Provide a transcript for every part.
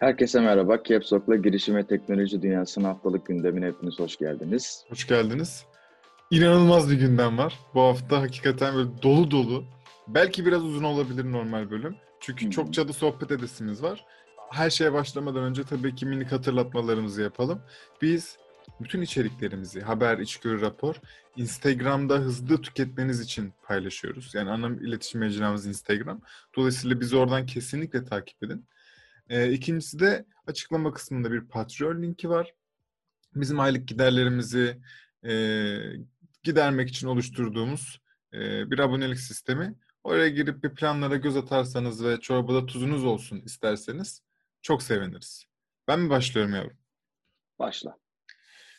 Herkese merhaba. Capsok'la girişim ve teknoloji dünyasının haftalık gündemine hepiniz hoş geldiniz. Hoş geldiniz. İnanılmaz bir gündem var. Bu hafta hakikaten böyle dolu dolu. Belki biraz uzun olabilir normal bölüm. Çünkü hı. çokça da sohbet edesimiz var. Her şeye başlamadan önce tabii ki minik hatırlatmalarımızı yapalım. Biz bütün içeriklerimizi, haber, içgörü, rapor Instagram'da hızlı tüketmeniz için paylaşıyoruz. Yani ana iletişim mecramız Instagram. Dolayısıyla bizi oradan kesinlikle takip edin. Ee, ikincisi de açıklama kısmında bir Patreon linki var. Bizim aylık giderlerimizi e, gidermek için oluşturduğumuz e, bir abonelik sistemi. Oraya girip bir planlara göz atarsanız ve çorbada tuzunuz olsun isterseniz çok seviniriz. Ben mi başlıyorum yavrum? Başla.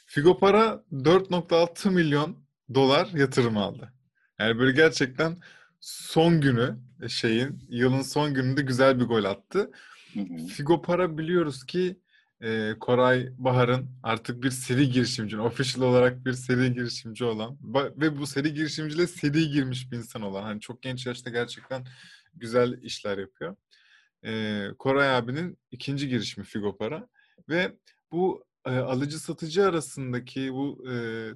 Figopara 4.6 milyon dolar yatırım aldı. Yani böyle gerçekten son günü şeyin yılın son gününde güzel bir gol attı. Hı hı. Figopara biliyoruz ki e, Koray Bahar'ın artık bir seri girişimci, official olarak bir seri girişimci olan ve bu seri girişimciliğe seri girmiş bir insan olan. Hani çok genç yaşta gerçekten güzel işler yapıyor. E, Koray abinin ikinci girişimi Figopara ve bu e, alıcı satıcı arasındaki bu e,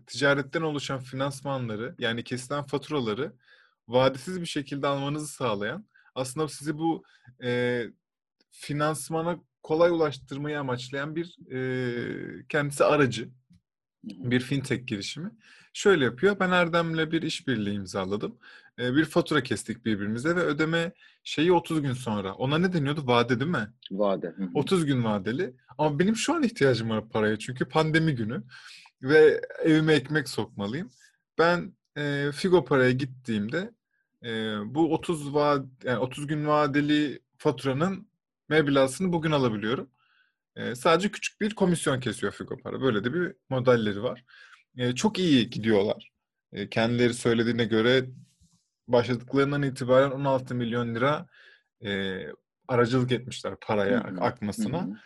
ticaretten oluşan finansmanları yani kesilen faturaları vadesiz bir şekilde almanızı sağlayan aslında sizi bu e, finansmana kolay ulaştırmayı amaçlayan bir e, kendisi aracı, bir fintech girişimi. Şöyle yapıyor. Ben Erdem'le bir işbirliği imzaladım. E, bir fatura kestik birbirimize ve ödeme şeyi 30 gün sonra. Ona ne deniyordu? Vade değil mi? Vade. Hı hı. 30 gün vadeli. Ama benim şu an ihtiyacım var paraya çünkü pandemi günü ve evime ekmek sokmalıyım. Ben e, Figo paraya gittiğimde e, bu 30 va yani 30 gün vadeli faturanın meblasını bugün alabiliyorum. E, sadece küçük bir komisyon kesiyor Figo para. Böyle de bir modelleri var. E, çok iyi gidiyorlar. E, kendileri söylediğine göre başladıklarından itibaren 16 milyon lira e, aracılık etmişler paraya akmasına.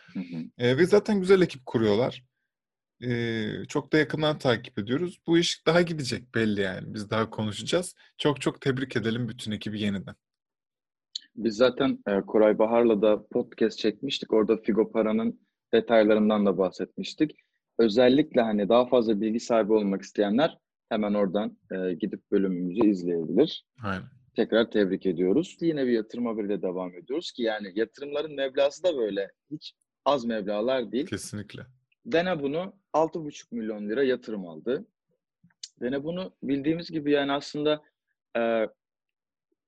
E, ve zaten güzel ekip kuruyorlar. E, çok da yakından takip ediyoruz. Bu iş daha gidecek belli yani. Biz daha konuşacağız. Çok çok tebrik edelim bütün ekibi yeniden. Biz zaten e, Koray Bahar'la da podcast çekmiştik. Orada Figo Para'nın detaylarından da bahsetmiştik. Özellikle hani daha fazla bilgi sahibi olmak isteyenler hemen oradan e, gidip bölümümüzü izleyebilir. Aynen. Tekrar tebrik ediyoruz. Yine bir yatırım haberiyle devam ediyoruz ki yani yatırımların meblası da böyle hiç az meblalar değil. Kesinlikle. Dene bunu 6,5 milyon lira yatırım aldı. Dene bunu bildiğimiz gibi yani aslında e,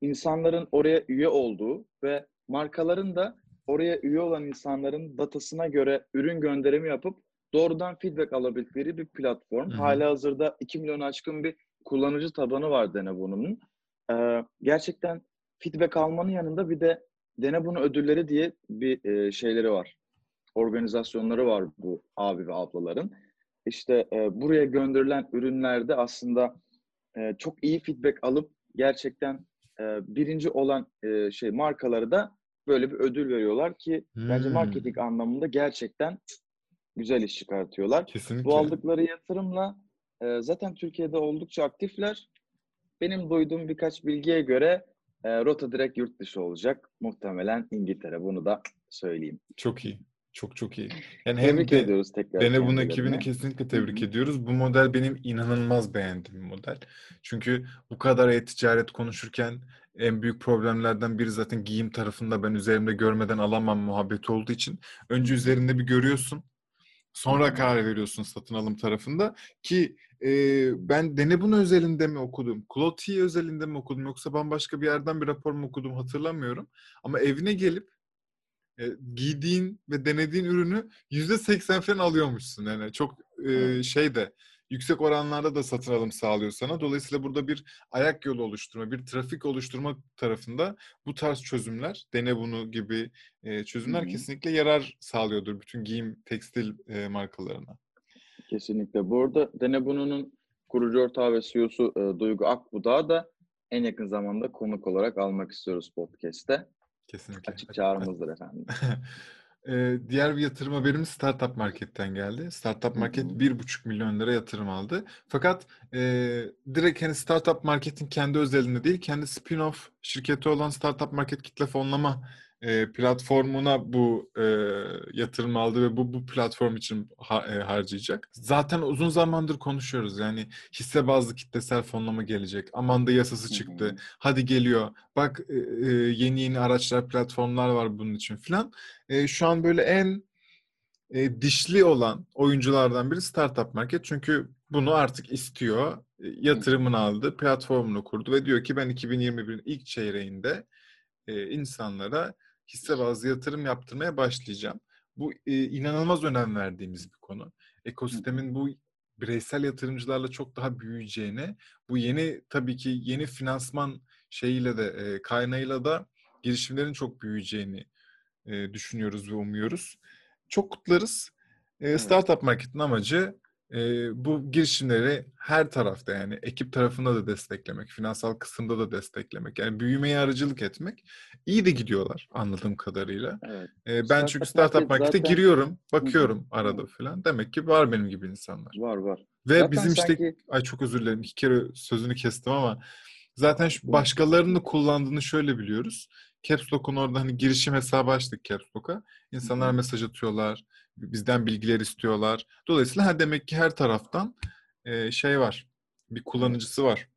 insanların oraya üye olduğu ve markaların da oraya üye olan insanların datasına göre ürün gönderimi yapıp doğrudan feedback alabildikleri bir platform. Hı hı. Hala hazırda 2 milyonu aşkın bir kullanıcı tabanı var Denebun'un. Ee, gerçekten feedback almanın yanında bir de Denebunu ödülleri diye bir e, şeyleri var. Organizasyonları var bu abi ve ablaların. İşte e, buraya gönderilen ürünlerde aslında e, çok iyi feedback alıp gerçekten e, birinci olan e, şey markaları da böyle bir ödül veriyorlar ki bence Hmm. marketing anlamında gerçekten güzel iş çıkartıyorlar. Kesinlikle. Bu aldıkları yatırımla e, zaten Türkiye'de oldukça aktifler. Benim duyduğum birkaç bilgiye göre e, rota direkt yurt dışı olacak. Muhtemelen İngiltere. Bunu da söyleyeyim. Çok iyi. Çok çok iyi. Yani hem Tebrik de ediyoruz tekrar Denebun kendilerine. ekibini kesinlikle tebrik ediyoruz. Bu model benim inanılmaz beğendiğim model. Çünkü bu kadar e-ticaret konuşurken en büyük problemlerden biri zaten giyim tarafında ben üzerimde görmeden alamam muhabbeti olduğu için önce üzerinde bir görüyorsun. Sonra karar veriyorsun satın alım tarafında ki e, ben Denebun özelinde mi okudum, Clotilde özelinde mi okudum yoksa bambaşka bir yerden bir rapor mu okudum hatırlamıyorum. Ama evine gelip e, giydiğin ve denediğin ürünü yüzde seksen falan alıyormuşsun. Yani çok e, şey de yüksek oranlarda da satın alım sağlıyor sana. Dolayısıyla burada bir ayak yolu oluşturma, bir trafik oluşturma tarafında bu tarz çözümler, dene bunu gibi e, çözümler Hı hı. kesinlikle yarar sağlıyordur bütün giyim, tekstil e, markalarına. Kesinlikle. Bu arada Denebunu'nun kurucu ortağı ve CEO'su e, Duygu Akbudağ'ı da en yakın zamanda konuk olarak almak istiyoruz podcast'te. Kesinlikle. Açık çağrımızdır efendim. Ee, diğer bir yatırım haberimiz Startup Market'ten geldi. Startup Market hı. 1,5 milyon lira yatırım aldı. Fakat e, direkt hani Startup Market'in kendi özelinde değil, kendi spin-off şirketi olan Startup Market kitle fonlama e, platformuna bu e, yatırım aldı ve bu bu platform için ha, e, harcayacak. Zaten uzun zamandır konuşuyoruz. Yani hisse bazlı kitlesel fonlama gelecek. Amanda yasası çıktı. Hadi geliyor. Bak e, e, yeni yeni araçlar, platformlar var bunun için filan. E, şu an böyle en e, dişli olan oyunculardan biri Startup Market. Çünkü bunu artık istiyor. E, yatırımını aldı, platformunu kurdu ve diyor ki ben 2021'in ilk çeyreğinde e, insanlara hisse bazlı yatırım yaptırmaya başlayacağım. Bu e, inanılmaz önem verdiğimiz bir konu. Ekosistemin bu bireysel yatırımcılarla çok daha büyüyeceğine, bu yeni tabii ki yeni finansman şeyiyle de e, kaynağıyla da girişimlerin çok büyüyeceğini e, düşünüyoruz ve umuyoruz. Çok kutlarız. E, Startup Market'in amacı e, bu girişimleri her tarafta yani ekip tarafında da desteklemek, finansal kısımda da desteklemek. Yani büyümeye aracılık etmek. İyi de gidiyorlar anladığım kadarıyla. Evet. E, ben çünkü Startup Market'e zaten... giriyorum, bakıyorum arada falan. Demek ki var benim gibi insanlar. Var var. Ve zaten bizim sanki... işte ay çok özür dilerim iki kere sözünü kestim ama zaten şu başkalarının kullandığını şöyle biliyoruz. Caps Lock'un orada hani girişim hesabı açtık Caps Lock'a. İnsanlar mesaj atıyorlar bizden bilgiler istiyorlar. Dolayısıyla ha demek ki her taraftan e, şey var. Bir kullanıcısı var.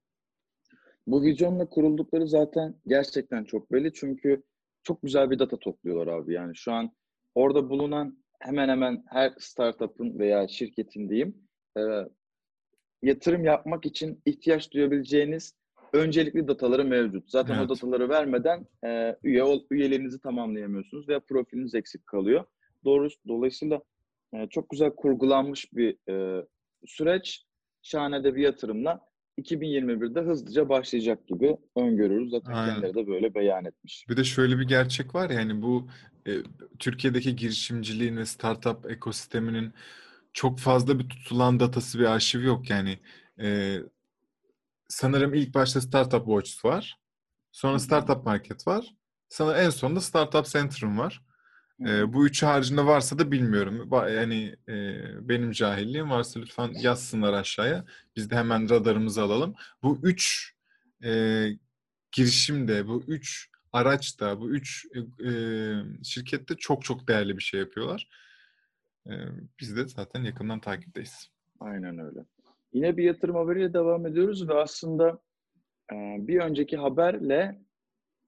Bu vizyonla kuruldukları zaten gerçekten çok belli. Çünkü çok güzel bir data topluyorlar abi. Yani şu an orada bulunan hemen hemen her startup'ın veya şirketin diyeyim e, yatırım yapmak için ihtiyaç duyabileceğiniz öncelikli dataları mevcut. Zaten evet. o dataları vermeden e, üye üyelerinizi tamamlayamıyorsunuz veya profiliniz eksik kalıyor. Doğru, dolayısıyla e, çok güzel kurgulanmış bir e, süreç. Şahane de bir yatırımla 2021'de hızlıca başlayacak gibi öngörüyoruz. Zaten Aynen. kendileri de böyle beyan etmiş. Bir de şöyle bir gerçek var yani bu e, Türkiye'deki girişimciliğin ve startup ekosisteminin çok fazla bir tutulan datası bir arşiv yok yani. E, sanırım ilk başta Startup Watch var. Sonra Startup Market var. Sana en sonunda Startup Center'ım var. E, bu üç haricinde varsa da bilmiyorum. Yani e, benim cahilliğim varsa lütfen yazsınlar aşağıya. Biz de hemen radarımızı alalım. Bu üç e, girişimde, bu üç araçta, bu üç e, şirkette çok çok değerli bir şey yapıyorlar. E, biz de zaten yakından takipteyiz. Aynen öyle. Yine bir yatırım haberiyle devam ediyoruz ve aslında e, bir önceki haberle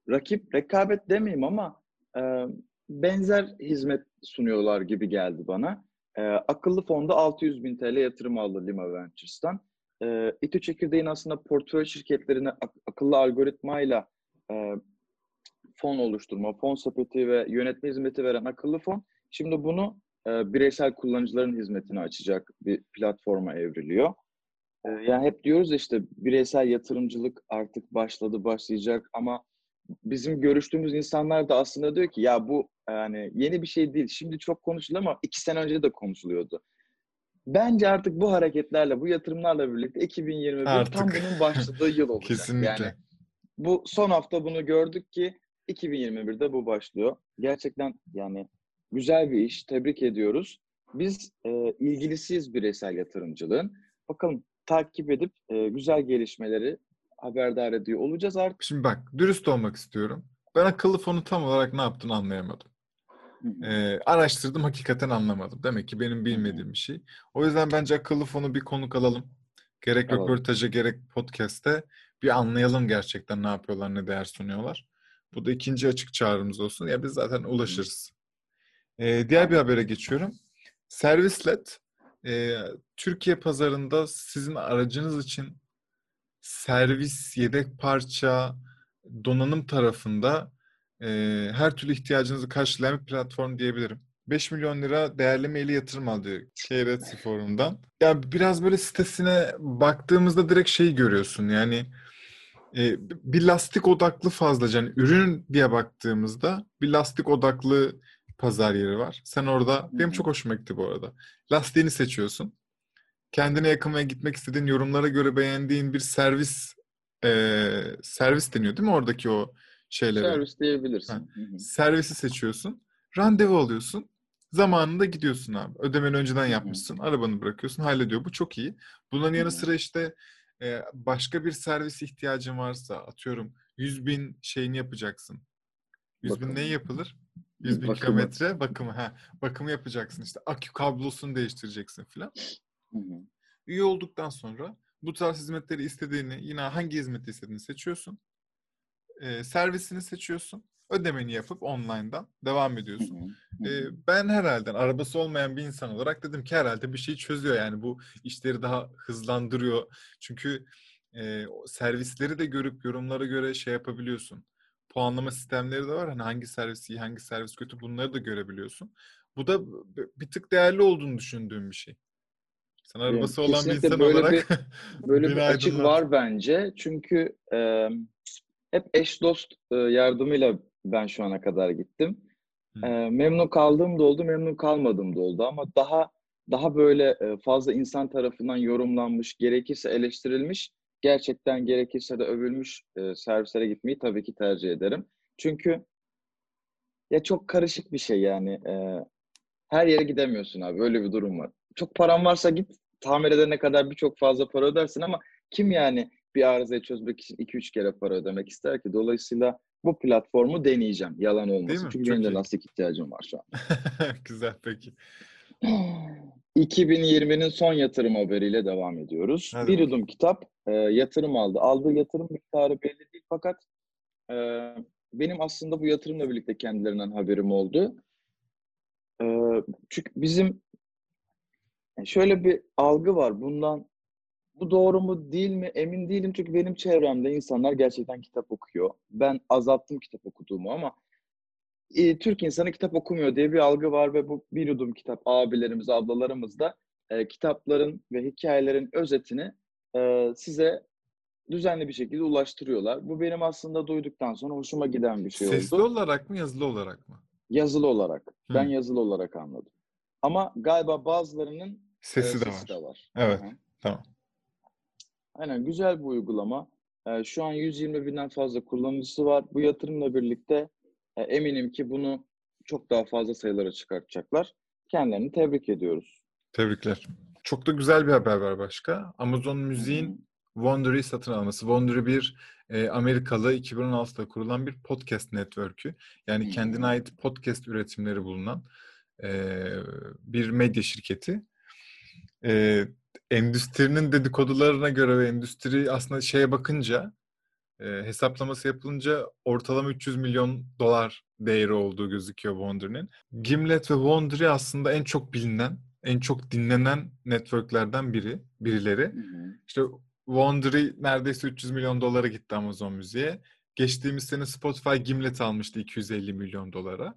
rakip, rekabet demeyeyim ama e, benzer hizmet sunuyorlar gibi geldi bana. E, akıllı fonda 600 bin TL yatırım aldı Lima Ventures'tan. İTÜ Çekirdeğin aslında portföy şirketlerine ak- akıllı algoritmayla fon oluşturma, fon sepeti ve yönetme hizmeti veren akıllı fon. Şimdi bunu bireysel kullanıcıların hizmetine açacak bir platforma evriliyor. E, yani hep diyoruz işte bireysel yatırımcılık artık başladı, başlayacak ama bizim görüştüğümüz insanlar da aslında diyor ki ya bu yani yeni bir şey değil. Şimdi çok konuşuluyor ama iki sene önce de konuşuluyordu. Bence artık bu hareketlerle, bu yatırımlarla birlikte 2021 artık. tam bunun başladığı yıl olacak. Kesinlikle. Yani bu son hafta bunu gördük ki 2021'de bu başlıyor. Gerçekten yani güzel bir iş. Tebrik ediyoruz. Biz e, ilgilisiyiz bireysel yatırımcılığın. Bakalım takip edip e, güzel gelişmeleri haberdar ediyor olacağız artık. Şimdi bak dürüst olmak istiyorum. Ben akıllı fonu tam olarak ne yaptığını anlayamadım. Ee, araştırdım hakikaten anlamadım. Demek ki benim bilmediğim bir şey. O yüzden bence akıllı fonu bir konuk alalım. Gerek evet. röportaja gerek podcast'te bir anlayalım gerçekten ne yapıyorlar, ne değer sunuyorlar. Bu da ikinci açık çağrımız olsun. Ya biz zaten ulaşırız. Ee, diğer bir habere geçiyorum. Servislet e, Türkiye pazarında sizin aracınız için servis, yedek parça, donanım tarafında e, her türlü ihtiyacınızı karşılayan bir platform diyebilirim. 5 milyon lira değerlemeyle yatırım aldı Keyretsi Forum'dan. Yani biraz böyle sitesine baktığımızda direkt şeyi görüyorsun yani e, bir lastik odaklı fazlaca yani ürün diye baktığımızda bir lastik odaklı pazar yeri var. Sen orada, benim çok hoşuma gitti bu arada. Lastiğini seçiyorsun kendine yakın ve gitmek istediğin yorumlara göre beğendiğin bir servis e, servis deniyor değil mi oradaki o şeylere? Servis diyebilirsin. Ha. Servisi seçiyorsun. Randevu alıyorsun. Zamanında gidiyorsun abi. Ödemeni önceden yapmışsın. Hı-hı. Arabanı bırakıyorsun. Hallediyor. Bu çok iyi. Bunların yanı sıra işte e, başka bir servis ihtiyacın varsa atıyorum 100 bin şeyini yapacaksın. 100 Bakalım. bin ne yapılır? 100 bin Bakımı. kilometre bakımı. Ha, bakımı yapacaksın işte. Akü kablosunu değiştireceksin filan. Üye olduktan sonra bu tarz hizmetleri istediğini, yine hangi hizmeti istediğini seçiyorsun. Ee, servisini seçiyorsun. Ödemeni yapıp online'dan devam ediyorsun. hı. Hı hı. ben herhalde arabası olmayan bir insan olarak dedim ki herhalde bir şey çözüyor yani bu işleri daha hızlandırıyor. Çünkü e, servisleri de görüp yorumlara göre şey yapabiliyorsun. Puanlama sistemleri de var. Hani hangi servis iyi, hangi servis kötü bunları da görebiliyorsun. Bu da bir tık değerli olduğunu düşündüğüm bir şey. Sen Yani arabası olan bir insan böyle olarak Böyle beni bir açık var bence. Çünkü e, hep eş dost e, yardımıyla ben şu ana kadar gittim. Hı. E, memnun kaldığım da oldu, memnun kalmadığım da oldu ama daha daha böyle fazla insan tarafından yorumlanmış, gerekirse eleştirilmiş, gerçekten gerekirse de övülmüş e, servislere gitmeyi tabii ki tercih ederim. Çünkü ya çok karışık bir şey yani. E, her yere gidemiyorsun abi. Öyle bir durum var. Çok paran varsa git tamir edene kadar birçok fazla para ödersin ama kim yani bir arızayı çözmek için 2-3 kere para ödemek ister ki? Dolayısıyla bu platformu deneyeceğim. Yalan olmasın. Çünkü benim de lastik ihtiyacım var şu an. Güzel peki. 2020'nin son yatırım haberiyle devam ediyoruz. Hadi bir yudum kitap e, yatırım aldı. Aldığı yatırım miktarı belli değil fakat e, benim aslında bu yatırımla birlikte kendilerinden haberim oldu. E, çünkü bizim şöyle bir algı var. Bundan bu doğru mu değil mi emin değilim. Çünkü benim çevremde insanlar gerçekten kitap okuyor. Ben azalttım kitap okuduğumu ama e, Türk insanı kitap okumuyor diye bir algı var ve bu bir yudum kitap abilerimiz, ablalarımız da e, kitapların ve hikayelerin özetini e, size düzenli bir şekilde ulaştırıyorlar. Bu benim aslında duyduktan sonra hoşuma giden bir şey Sesli oldu. olarak mı yazılı olarak mı? Yazılı olarak. Ben Hı. yazılı olarak anladım. Ama galiba bazılarının e, Sesi de sesi var. de var. Evet. Hı. Tamam. Aynen güzel bir uygulama. Ee, şu an 120 binden fazla kullanıcısı var. Bu yatırımla birlikte e, eminim ki bunu çok daha fazla sayılara çıkartacaklar. Kendilerini tebrik ediyoruz. Tebrikler. Çok da güzel bir haber var başka. Amazon. Müziğin Wondery satın alması. Wondery bir e, Amerikalı 2016'da kurulan bir podcast network'ü. Yani Hı kendine ait podcast üretimleri bulunan e, bir medya şirketi. E, endüstrinin dedikodularına göre ve endüstri aslında şeye bakınca e, hesaplaması yapılınca ortalama 300 milyon dolar değeri olduğu gözüküyor Wondery'nin. Gimlet ve Wondery aslında en çok bilinen, en çok dinlenen networklerden biri, birileri. Hı hı. İşte Wondery neredeyse 300 milyon dolara gitti Amazon Müziğe. Geçtiğimiz sene Spotify Gimlet almıştı 250 milyon dolara.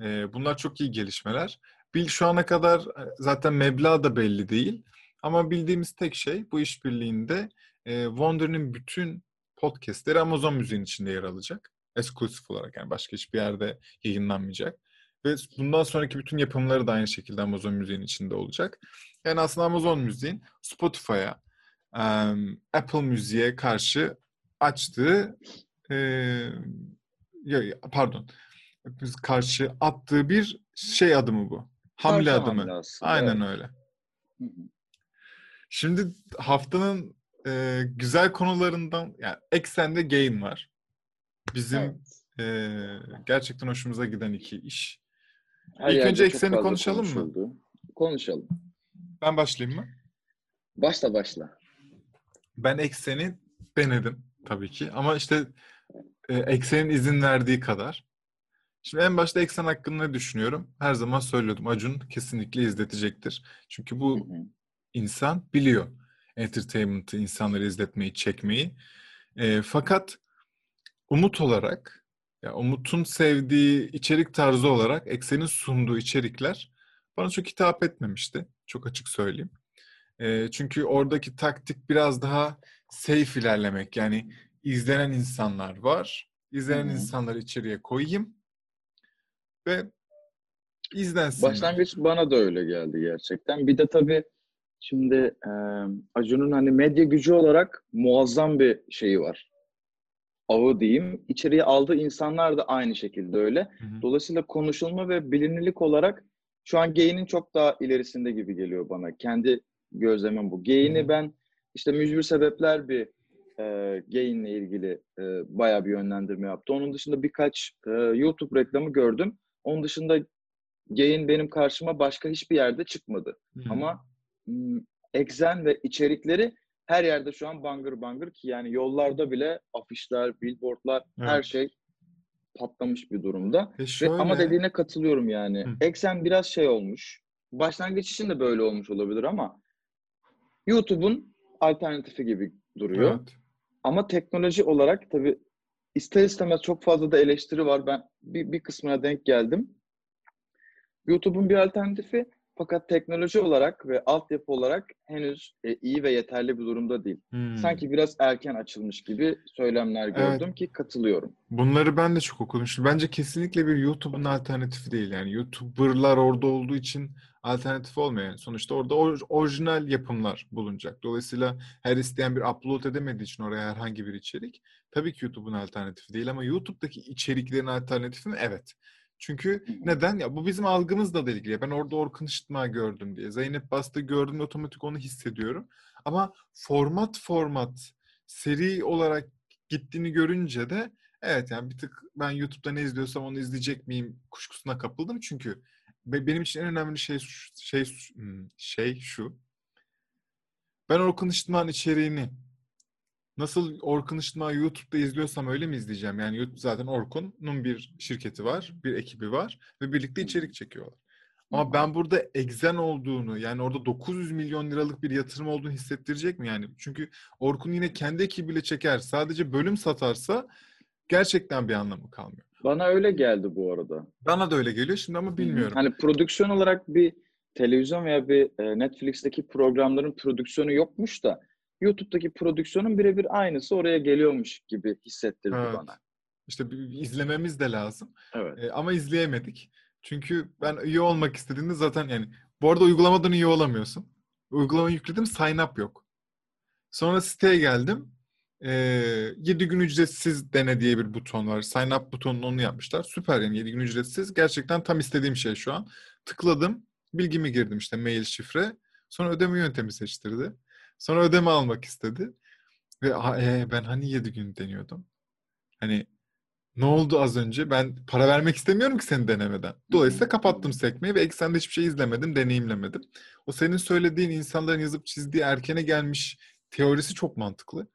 Ee, bunlar çok iyi gelişmeler. Bil şu ana kadar e, zaten meblağ da belli değil. Ama bildiğimiz tek şey bu işbirliğinde e, Wondery'nin bütün podcastleri Amazon Müziğin içinde yer alacak. Eksklusif olarak yani başka hiçbir yerde yayınlanmayacak. Ve bundan sonraki bütün yapımları da aynı şekilde Amazon Müziğin içinde olacak. Yani aslında Amazon Müziğin Spotify'a, Apple Müziğe karşı açtığı pardon karşı attığı bir şey adımı bu. Hamle Karşı adımı. hamle aslında, Aynen evet. öyle. Şimdi haftanın e, güzel konularından yani eksende gain var. Bizim Evet. e, gerçekten hoşumuza giden iki iş. Her İlk önce ekseni konuşalım mı? konuşuldu. Konuşalım. Ben başlayayım mı? Başla başla. Ben ekseni denedim tabii ki ama işte e, eksenin izin verdiği kadar. Şimdi en başta eksen hakkında ne düşünüyorum? Her zaman söylüyordum. Acun kesinlikle izletecektir. Çünkü Hı bu hı. insan biliyor entertainment'ı, insanları izletmeyi, çekmeyi. E, fakat Umut olarak, ya Umut'un sevdiği içerik tarzı olarak Eksen'in sunduğu içerikler bana çok hitap etmemişti. Çok açık söyleyeyim. E, çünkü oradaki taktik biraz daha safe ilerlemek. Yani izlenen insanlar var. İzlenen Hı hı. insanları içeriye koyayım ve izlensinler. Başlangıç bana da öyle geldi gerçekten. Bir de tabii şimdi e, Acun'un hani medya gücü olarak muazzam bir şeyi var. Ağı diyeyim. İçeriye aldığı insanlar da aynı şekilde öyle. Hı hı. Dolayısıyla konuşulma ve bilinirlik olarak şu an Gay'nin çok daha ilerisinde gibi geliyor bana. Kendi gözlemim bu. Hı. ben işte mücbir sebepler bir e, Gay'inle ilgili e, bayağı bir yönlendirme yaptı. Onun dışında birkaç e, YouTube reklamı gördüm. Onun dışında gain benim karşıma başka hiçbir yerde çıkmadı. Hı. Ama Exen ve içerikleri her yerde şu an bangır bangır ki yani yollarda bile afişler, billboardlar her Evet. şey patlamış bir durumda. E Ve şöyle, ama dediğine katılıyorum yani. Hı. Exen biraz şey olmuş. Başlangıç için de böyle olmuş olabilir ama YouTube'un alternatifi gibi duruyor. evet. Ama teknoloji olarak tabii ister istemez çok fazla da eleştiri var. Ben bir, bir kısmına denk geldim. YouTube'un bir alternatifi fakat teknoloji olarak ve altyapı olarak henüz e, iyi ve yeterli bir durumda değil. Hmm. Sanki biraz erken açılmış gibi söylemler Evet. gördüm ki katılıyorum. Bunları ben de çok. Şimdi bence kesinlikle bir YouTube'un alternatifi değil. Yani YouTuber'lar orada olduğu için alternatif olmuyor. Yani sonuçta orada or- orijinal yapımlar bulunacak. Dolayısıyla her isteyen bir upload edemediği için oraya herhangi bir içerik tabii ki YouTube'un alternatifi değil ama YouTube'daki içeriklerin alternatifi mi? Evet. Çünkü neden? Ya bu bizim algımızla da ilgili. Ben orada Orkun Işıtma gördüm diye. Zeynep Bastı gördüm otomatik onu hissediyorum. Ama format format seri olarak gittiğini görünce de evet yani bir tık ben YouTube'da ne izliyorsam onu izleyecek miyim kuşkusuna kapıldım. Çünkü be- benim için en önemli şey şey hmm, şey şu. Ben Orkun Işıtma'nın içeriğini nasıl Orkun Işıtma YouTube'da izliyorsam öyle mi izleyeceğim? Yani YouTube zaten Orkun'un bir şirketi var, bir ekibi var ve birlikte içerik çekiyorlar. Ama ben burada egzen olduğunu yani orada 900 milyon liralık bir yatırım olduğunu hissettirecek mi yani? Çünkü Orkun yine kendi ekibiyle çeker. Sadece bölüm satarsa gerçekten bir anlamı kalmıyor. Bana öyle geldi bu arada. Bana da öyle geliyor şimdi ama bilmiyorum. Hani prodüksiyon olarak bir televizyon veya bir e, Netflix'teki programların prodüksiyonu yokmuş da YouTube'daki prodüksiyonun birebir aynısı oraya geliyormuş gibi hissettirdi Evet. bana. İşte izlememiz de lazım. Evet. E, ama izleyemedik. Çünkü ben üye olmak istediğimde zaten yani bu arada uygulamadan üye olamıyorsun. Uygulamayı yükledim sign up yok. Sonra siteye geldim. E, 7 gün ücretsiz dene diye bir buton var. Sign up butonunu onu yapmışlar. Süper yani 7 gün ücretsiz. Gerçekten tam istediğim şey şu an. Tıkladım. Bilgimi girdim işte mail şifre. Sonra ödeme yöntemi seçtirdi. Sonra ödeme almak istedi. Ve "Aa, e, ben hani 7 gün deniyordum. Hani ne oldu az önce? Ben para vermek istemiyorum ki seni denemeden. Dolayısıyla kapattım sekmeyi ve eksende hiçbir şey izlemedim, deneyimlemedim. O senin söylediğin insanların yazıp çizdiği erkene gelmiş teorisi çok mantıklı.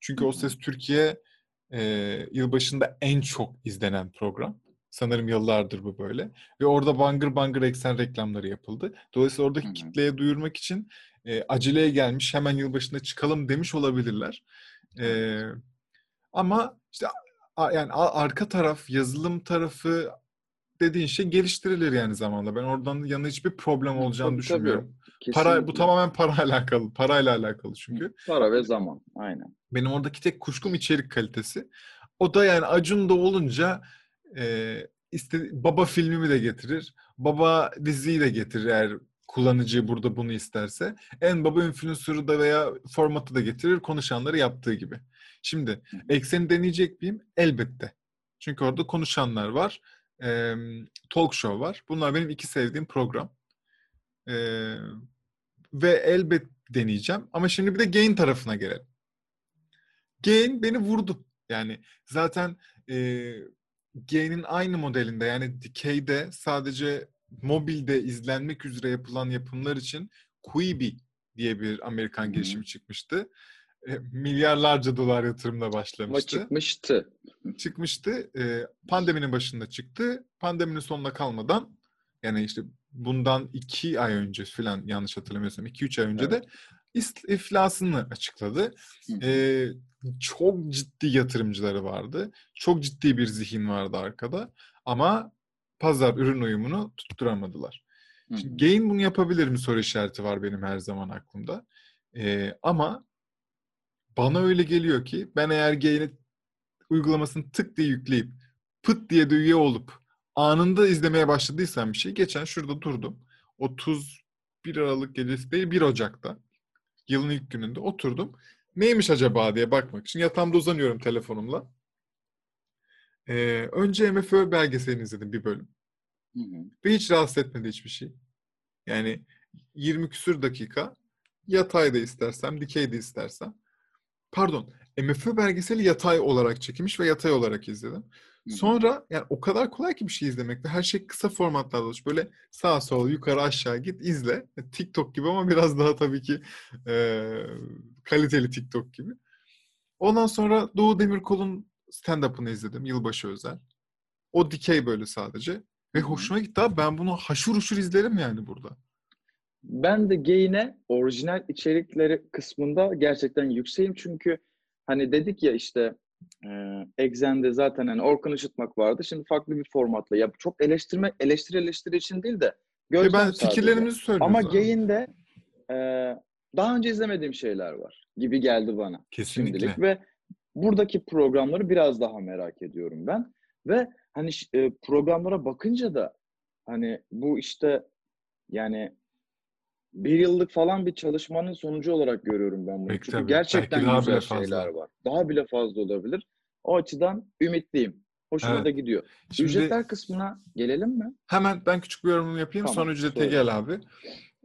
Çünkü O. Ses Türkiye e, yılbaşında en çok izlenen program. Sanırım yıllardır bu böyle. Ve orada bangır bangır eksen reklamları yapıldı. Dolayısıyla oradaki kitleye duyurmak için e, aceleye gelmiş hemen yılbaşında çıkalım demiş olabilirler. E, ama işte a- yani a- arka taraf, yazılım tarafı dediğin şey geliştirilir yani zamanla. Ben oradan yana hiçbir problem olacağını Tabii, tabii. düşünmüyorum. Para bu Kesinlikle. tamamen para alakalı, parayla alakalı çünkü. Para ve zaman. Aynen. Benim oradaki tek kuşkum içerik kalitesi. O da yani Acun'da olunca e, iste, baba filmimi de getirir. Baba diziyi de getirir eğer kullanıcı burada bunu isterse. En baba influencer'ı da veya formatı da getirir konuşanları yaptığı gibi. Şimdi ekseni deneyecek miyim? Elbette. Çünkü orada konuşanlar var. E, talk show var. Bunlar benim iki sevdiğim program. E, ve elbet deneyeceğim. Ama şimdi bir de gain tarafına gelelim. Gain beni vurdu. Yani zaten e, Gain'in aynı modelinde yani dikeyde sadece mobilde izlenmek üzere yapılan yapımlar için Quibi diye bir Amerikan girişimi çıkmıştı. E, milyarlarca dolar yatırımla Ama başlamıştı. çıkmıştı. Çıkmıştı. E, pandeminin başında çıktı. Pandeminin sonuna kalmadan yani işte bundan iki ay önce falan yanlış hatırlamıyorsam iki üç ay önce de is- iflasını açıkladı. Ee, çok ciddi yatırımcıları vardı. Çok ciddi bir zihin vardı arkada. Ama pazar ürün uyumunu tutturamadılar. Hı Şimdi. Gain bunu yapabilir mi soru işareti var benim her zaman aklımda. Ee, ama bana öyle geliyor ki ben eğer Gain'i uygulamasını tık diye yükleyip pıt diye de üye olup anında izlemeye başladıysam bir şey. Geçen şurada durdum. 31 Aralık gecesi değil 1 Ocak'ta yılın ilk gününde oturdum. Neymiş acaba diye bakmak için yatağımda uzanıyorum telefonumla. Ee, önce MFÖ belgeselini izledim bir bölüm. Hı hı. Ve hiç rahatsız etmedi hiçbir şey. Yani 20 küsür dakika yatayda istersem, dikeyde istersem. Pardon, MFÖ belgeseli yatay olarak çekilmiş ve yatay olarak izledim. Sonra yani o kadar kolay ki bir şey izlemek ve her şey kısa formatlarda olmuş. Böyle sağ sol yukarı aşağı git izle. TikTok gibi ama biraz daha tabii ki e, kaliteli TikTok gibi. Ondan sonra Doğu Demirkol'un stand-up'ını izledim. Yılbaşı özel. O dikey böyle sadece. Ve hoşuma gitti abi. Ben bunu haşur uşur izlerim yani burada. Ben de Gain'e orijinal içerikleri kısmında gerçekten yükseğim çünkü hani dedik ya işte e, Exen'de zaten hani Orkun Işıtmak vardı. Şimdi farklı bir formatla. Ya çok eleştirme, eleştiri eleştiri için değil de gözlem ben sadece. fikirlerimizi söylüyorum. Ama Gain'de e, daha önce izlemediğim şeyler var gibi geldi bana. Kesinlikle. Şimdilik. Ve buradaki programları biraz daha merak ediyorum ben. Ve hani e, programlara bakınca da hani bu işte yani bir yıllık falan bir çalışmanın sonucu olarak görüyorum ben bunu. Belki Çünkü tabii. gerçekten Belki güzel şeyler var. Daha bile fazla olabilir. O açıdan ümitliyim. Hoşuma evet. da gidiyor. Şimdi, Ücretler kısmına gelelim mi? Hemen ben küçük bir yorumumu yapayım. Tamam, sonra ücrete sonra. gel abi.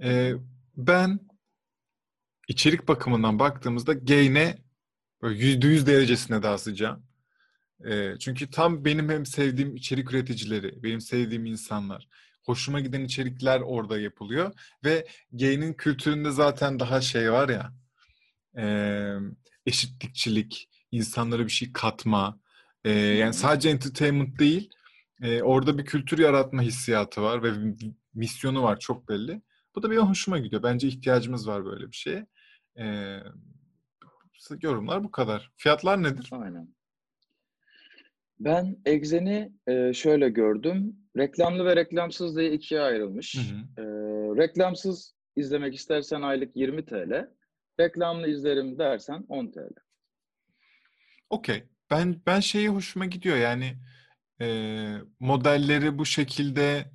Ee, ben içerik bakımından baktığımızda Gain'e yüzde yüz derecesine daha sıcağım. E, çünkü tam benim hem sevdiğim içerik üreticileri, benim sevdiğim insanlar, hoşuma giden içerikler orada yapılıyor ve gay'nin kültüründe zaten daha şey var ya, e, eşitlikçilik, insanlara bir şey katma, e, yani sadece entertainment değil, e, orada bir kültür yaratma hissiyatı var ve misyonu var çok belli. Bu da benim hoşuma gidiyor. Bence ihtiyacımız var böyle bir şeye. E, yorumlar bu kadar. Fiyatlar nedir? Aynen. Ben Exen'i e, şöyle gördüm. Reklamlı ve reklamsız diye ikiye ayrılmış. Hı hı. E, reklamsız izlemek istersen aylık 20 TL. Reklamlı izlerim dersen 10 TL. Okey. Ben ben şeyi hoşuma gidiyor yani e, modelleri bu şekilde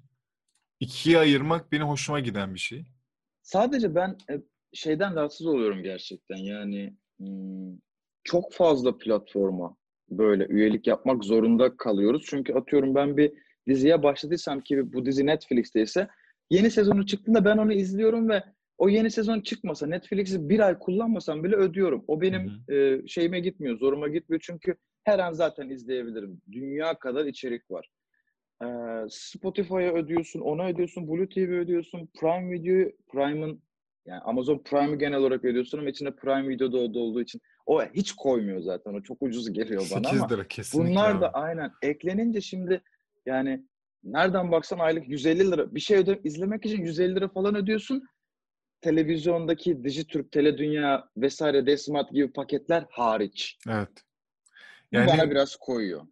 ikiye ayırmak benim hoşuma giden bir şey. Sadece ben e, şeyden rahatsız oluyorum gerçekten. Yani çok fazla platforma böyle üyelik yapmak zorunda kalıyoruz. Çünkü atıyorum ben bir diziye başladıysam ki bu dizi Netflix'teyse yeni sezonu çıktığında ben onu izliyorum ve o yeni sezon çıkmasa Netflix'i bir ay kullanmasam bile ödüyorum. O benim e, şeyime gitmiyor, zoruma gitmiyor çünkü her an zaten izleyebilirim. Dünya kadar içerik var. E, Spotify'a ödüyorsun, ona ödüyorsun, Blue TV ödüyorsun, Prime Video, Prime'ın yani Amazon Prime'ı genel olarak ödüyorsun ama içinde Prime Video'da olduğu için o hiç koymuyor zaten. O çok ucuz geliyor bana 8 lira, kesinlikle bunlar da aynen eklenince şimdi yani nereden baksan aylık 150 lira. Bir şey öde izlemek için 150 lira falan ödüyorsun. Televizyondaki Dijitürk, Dünya vesaire Desmat gibi paketler hariç. Evet. Yani, bu bana biraz koyuyor.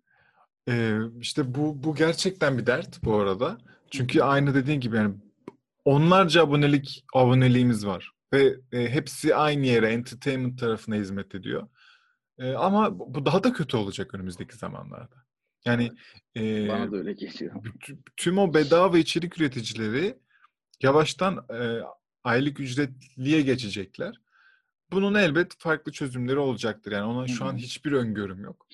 E, işte bu bu gerçekten bir dert bu arada. Çünkü aynı dediğin gibi yani onlarca abonelik aboneliğimiz var ve e, hepsi aynı yere entertainment tarafına hizmet ediyor. E, ama bu daha da kötü olacak önümüzdeki zamanlarda. Yani e, bana da öyle geliyor. Tüm o bedava içerik üreticileri yavaştan e, aylık ücretliye geçecekler. Bunun elbet farklı çözümleri olacaktır. Yani ona şu an hiçbir öngörüm yok.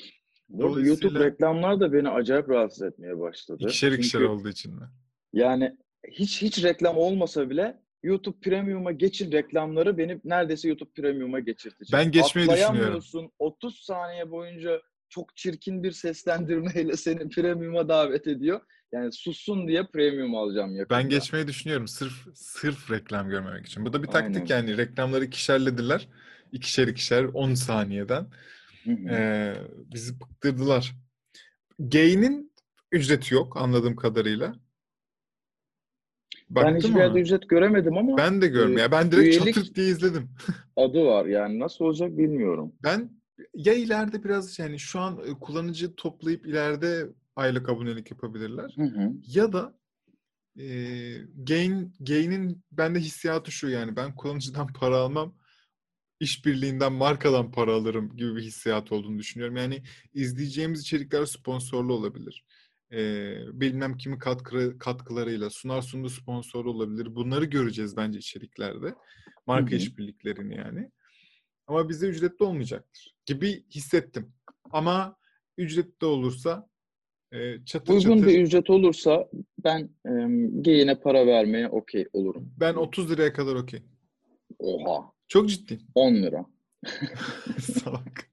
Dolayısıyla... YouTube reklamlar da beni acayip rahatsız etmeye başladı. İkişer Çünkü, ikişer olduğu için mi? Yani hiç hiç reklam olmasa bile YouTube Premium'a geçin reklamları beni neredeyse YouTube Premium'a geçirtecek. Ben geçmeyi düşünüyorum. 30 saniye boyunca çok çirkin bir seslendirmeyle seni Premium'a davet ediyor. Yani sussun diye Premium alacağım yakında. Ben geçmeyi düşünüyorum sırf sırf reklam görmemek için. Bu da bir taktik Aynen. yani reklamları ikişerlediler. İkişer ikişer 10 saniyeden. Ee, bizi bıktırdılar. Gain'in ücreti yok anladığım kadarıyla. Baktım ben hiçbir yerde ama. ücret göremedim ama ben de görmüyorum. E, ben direkt üyelik çatır diye izledim. adı var. Yani nasıl olacak bilmiyorum. Ben ya ileride biraz yani şu an e, kullanıcı toplayıp ileride aylık abonelik yapabilirler. Hı hı. Ya da e, Gain Gain'in bende hissiyatı şu yani ben kullanıcıdan para almam işbirliğinden markadan para alırım gibi bir hissiyat olduğunu düşünüyorum. Yani izleyeceğimiz içerikler sponsorlu olabilir e, bilmem kimi katkı, katkılarıyla sunar sunduğu sponsor olabilir. Bunları göreceğiz bence içeriklerde. Marka işbirliklerini yani. Ama bize ücretli olmayacaktır gibi hissettim. Ama ücretli olursa e, çatır Uygun çatır, bir ücret olursa ben e, geyine para vermeye okey olurum. Ben 30 liraya kadar okey. Oha. Çok ciddi. 10 lira. Salak.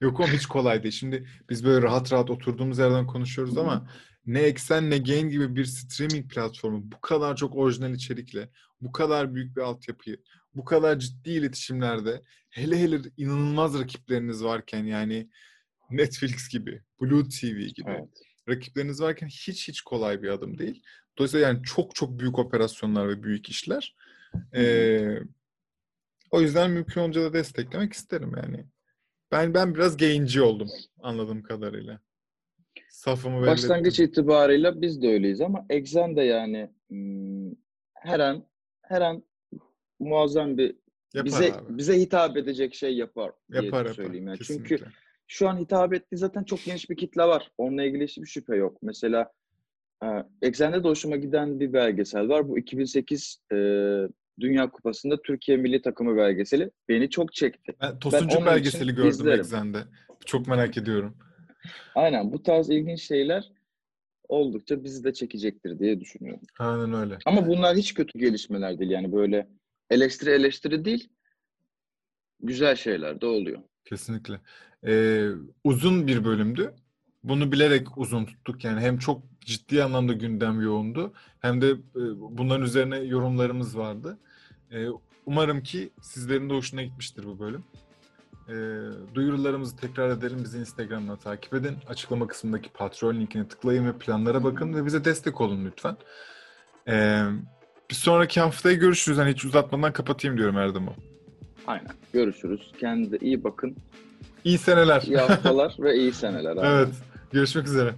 Yok oğlum hiç kolay değil. Şimdi biz böyle rahat rahat oturduğumuz yerden konuşuyoruz ama ne Eksen ne Gain gibi bir streaming platformu bu kadar çok orijinal içerikle, bu kadar büyük bir altyapıyı, bu kadar ciddi iletişimlerde, hele hele inanılmaz rakipleriniz varken yani Netflix gibi, Blue TV gibi Evet. rakipleriniz varken hiç hiç kolay bir adım değil. Dolayısıyla yani çok çok büyük operasyonlar ve büyük işler. Ee, o yüzden mümkün olunca da desteklemek isterim yani. Ben ben biraz gainci oldum anladığım kadarıyla. Safımı Başlangıç ettim. itibarıyla biz de öyleyiz ama Exxen de yani hmm, her an her an muazzam bir Yapar bize abi. bize hitap edecek şey yapar diye Yapar yapar. söyleyeyim yani. Kesinlikle. Çünkü şu an hitap ettiği zaten çok geniş bir kitle var. Onunla ilgili hiçbir şüphe yok. Mesela e, Exxen'de de hoşuma giden bir belgesel var. Bu 2008 e, Dünya Kupası'nda Türkiye milli takımı belgeseli. Beni çok çekti. Ben Tosuncuk onun belgeseli gördüm izlerim. Çok merak ediyorum. Aynen bu tarz ilginç şeyler oldukça bizi de çekecektir diye düşünüyorum. Aynen öyle. Ama bunlar hiç kötü gelişmeler değil. Yani böyle eleştiri eleştiri değil. Güzel şeyler de oluyor. Kesinlikle. Ee, uzun bir bölümdü. Bunu bilerek uzun tuttuk. Yani hem çok ciddi anlamda gündem yoğundu hem de e, bunların üzerine yorumlarımız vardı. Ee, umarım ki sizlerin de hoşuna gitmiştir bu bölüm. Ee, duyurularımızı tekrar edelim. Bizi Instagram'dan takip edin. Açıklama kısmındaki Patreon linkine tıklayın ve planlara bakın ve bize destek olun lütfen. Ee, bir sonraki haftaya görüşürüz. Hani hiç uzatmadan kapatayım diyorum Erdem'o. Aynen. Görüşürüz. Kendinize iyi bakın. İyi seneler. İyi haftalar ve iyi seneler. abi. Evet. Görüşmek üzere.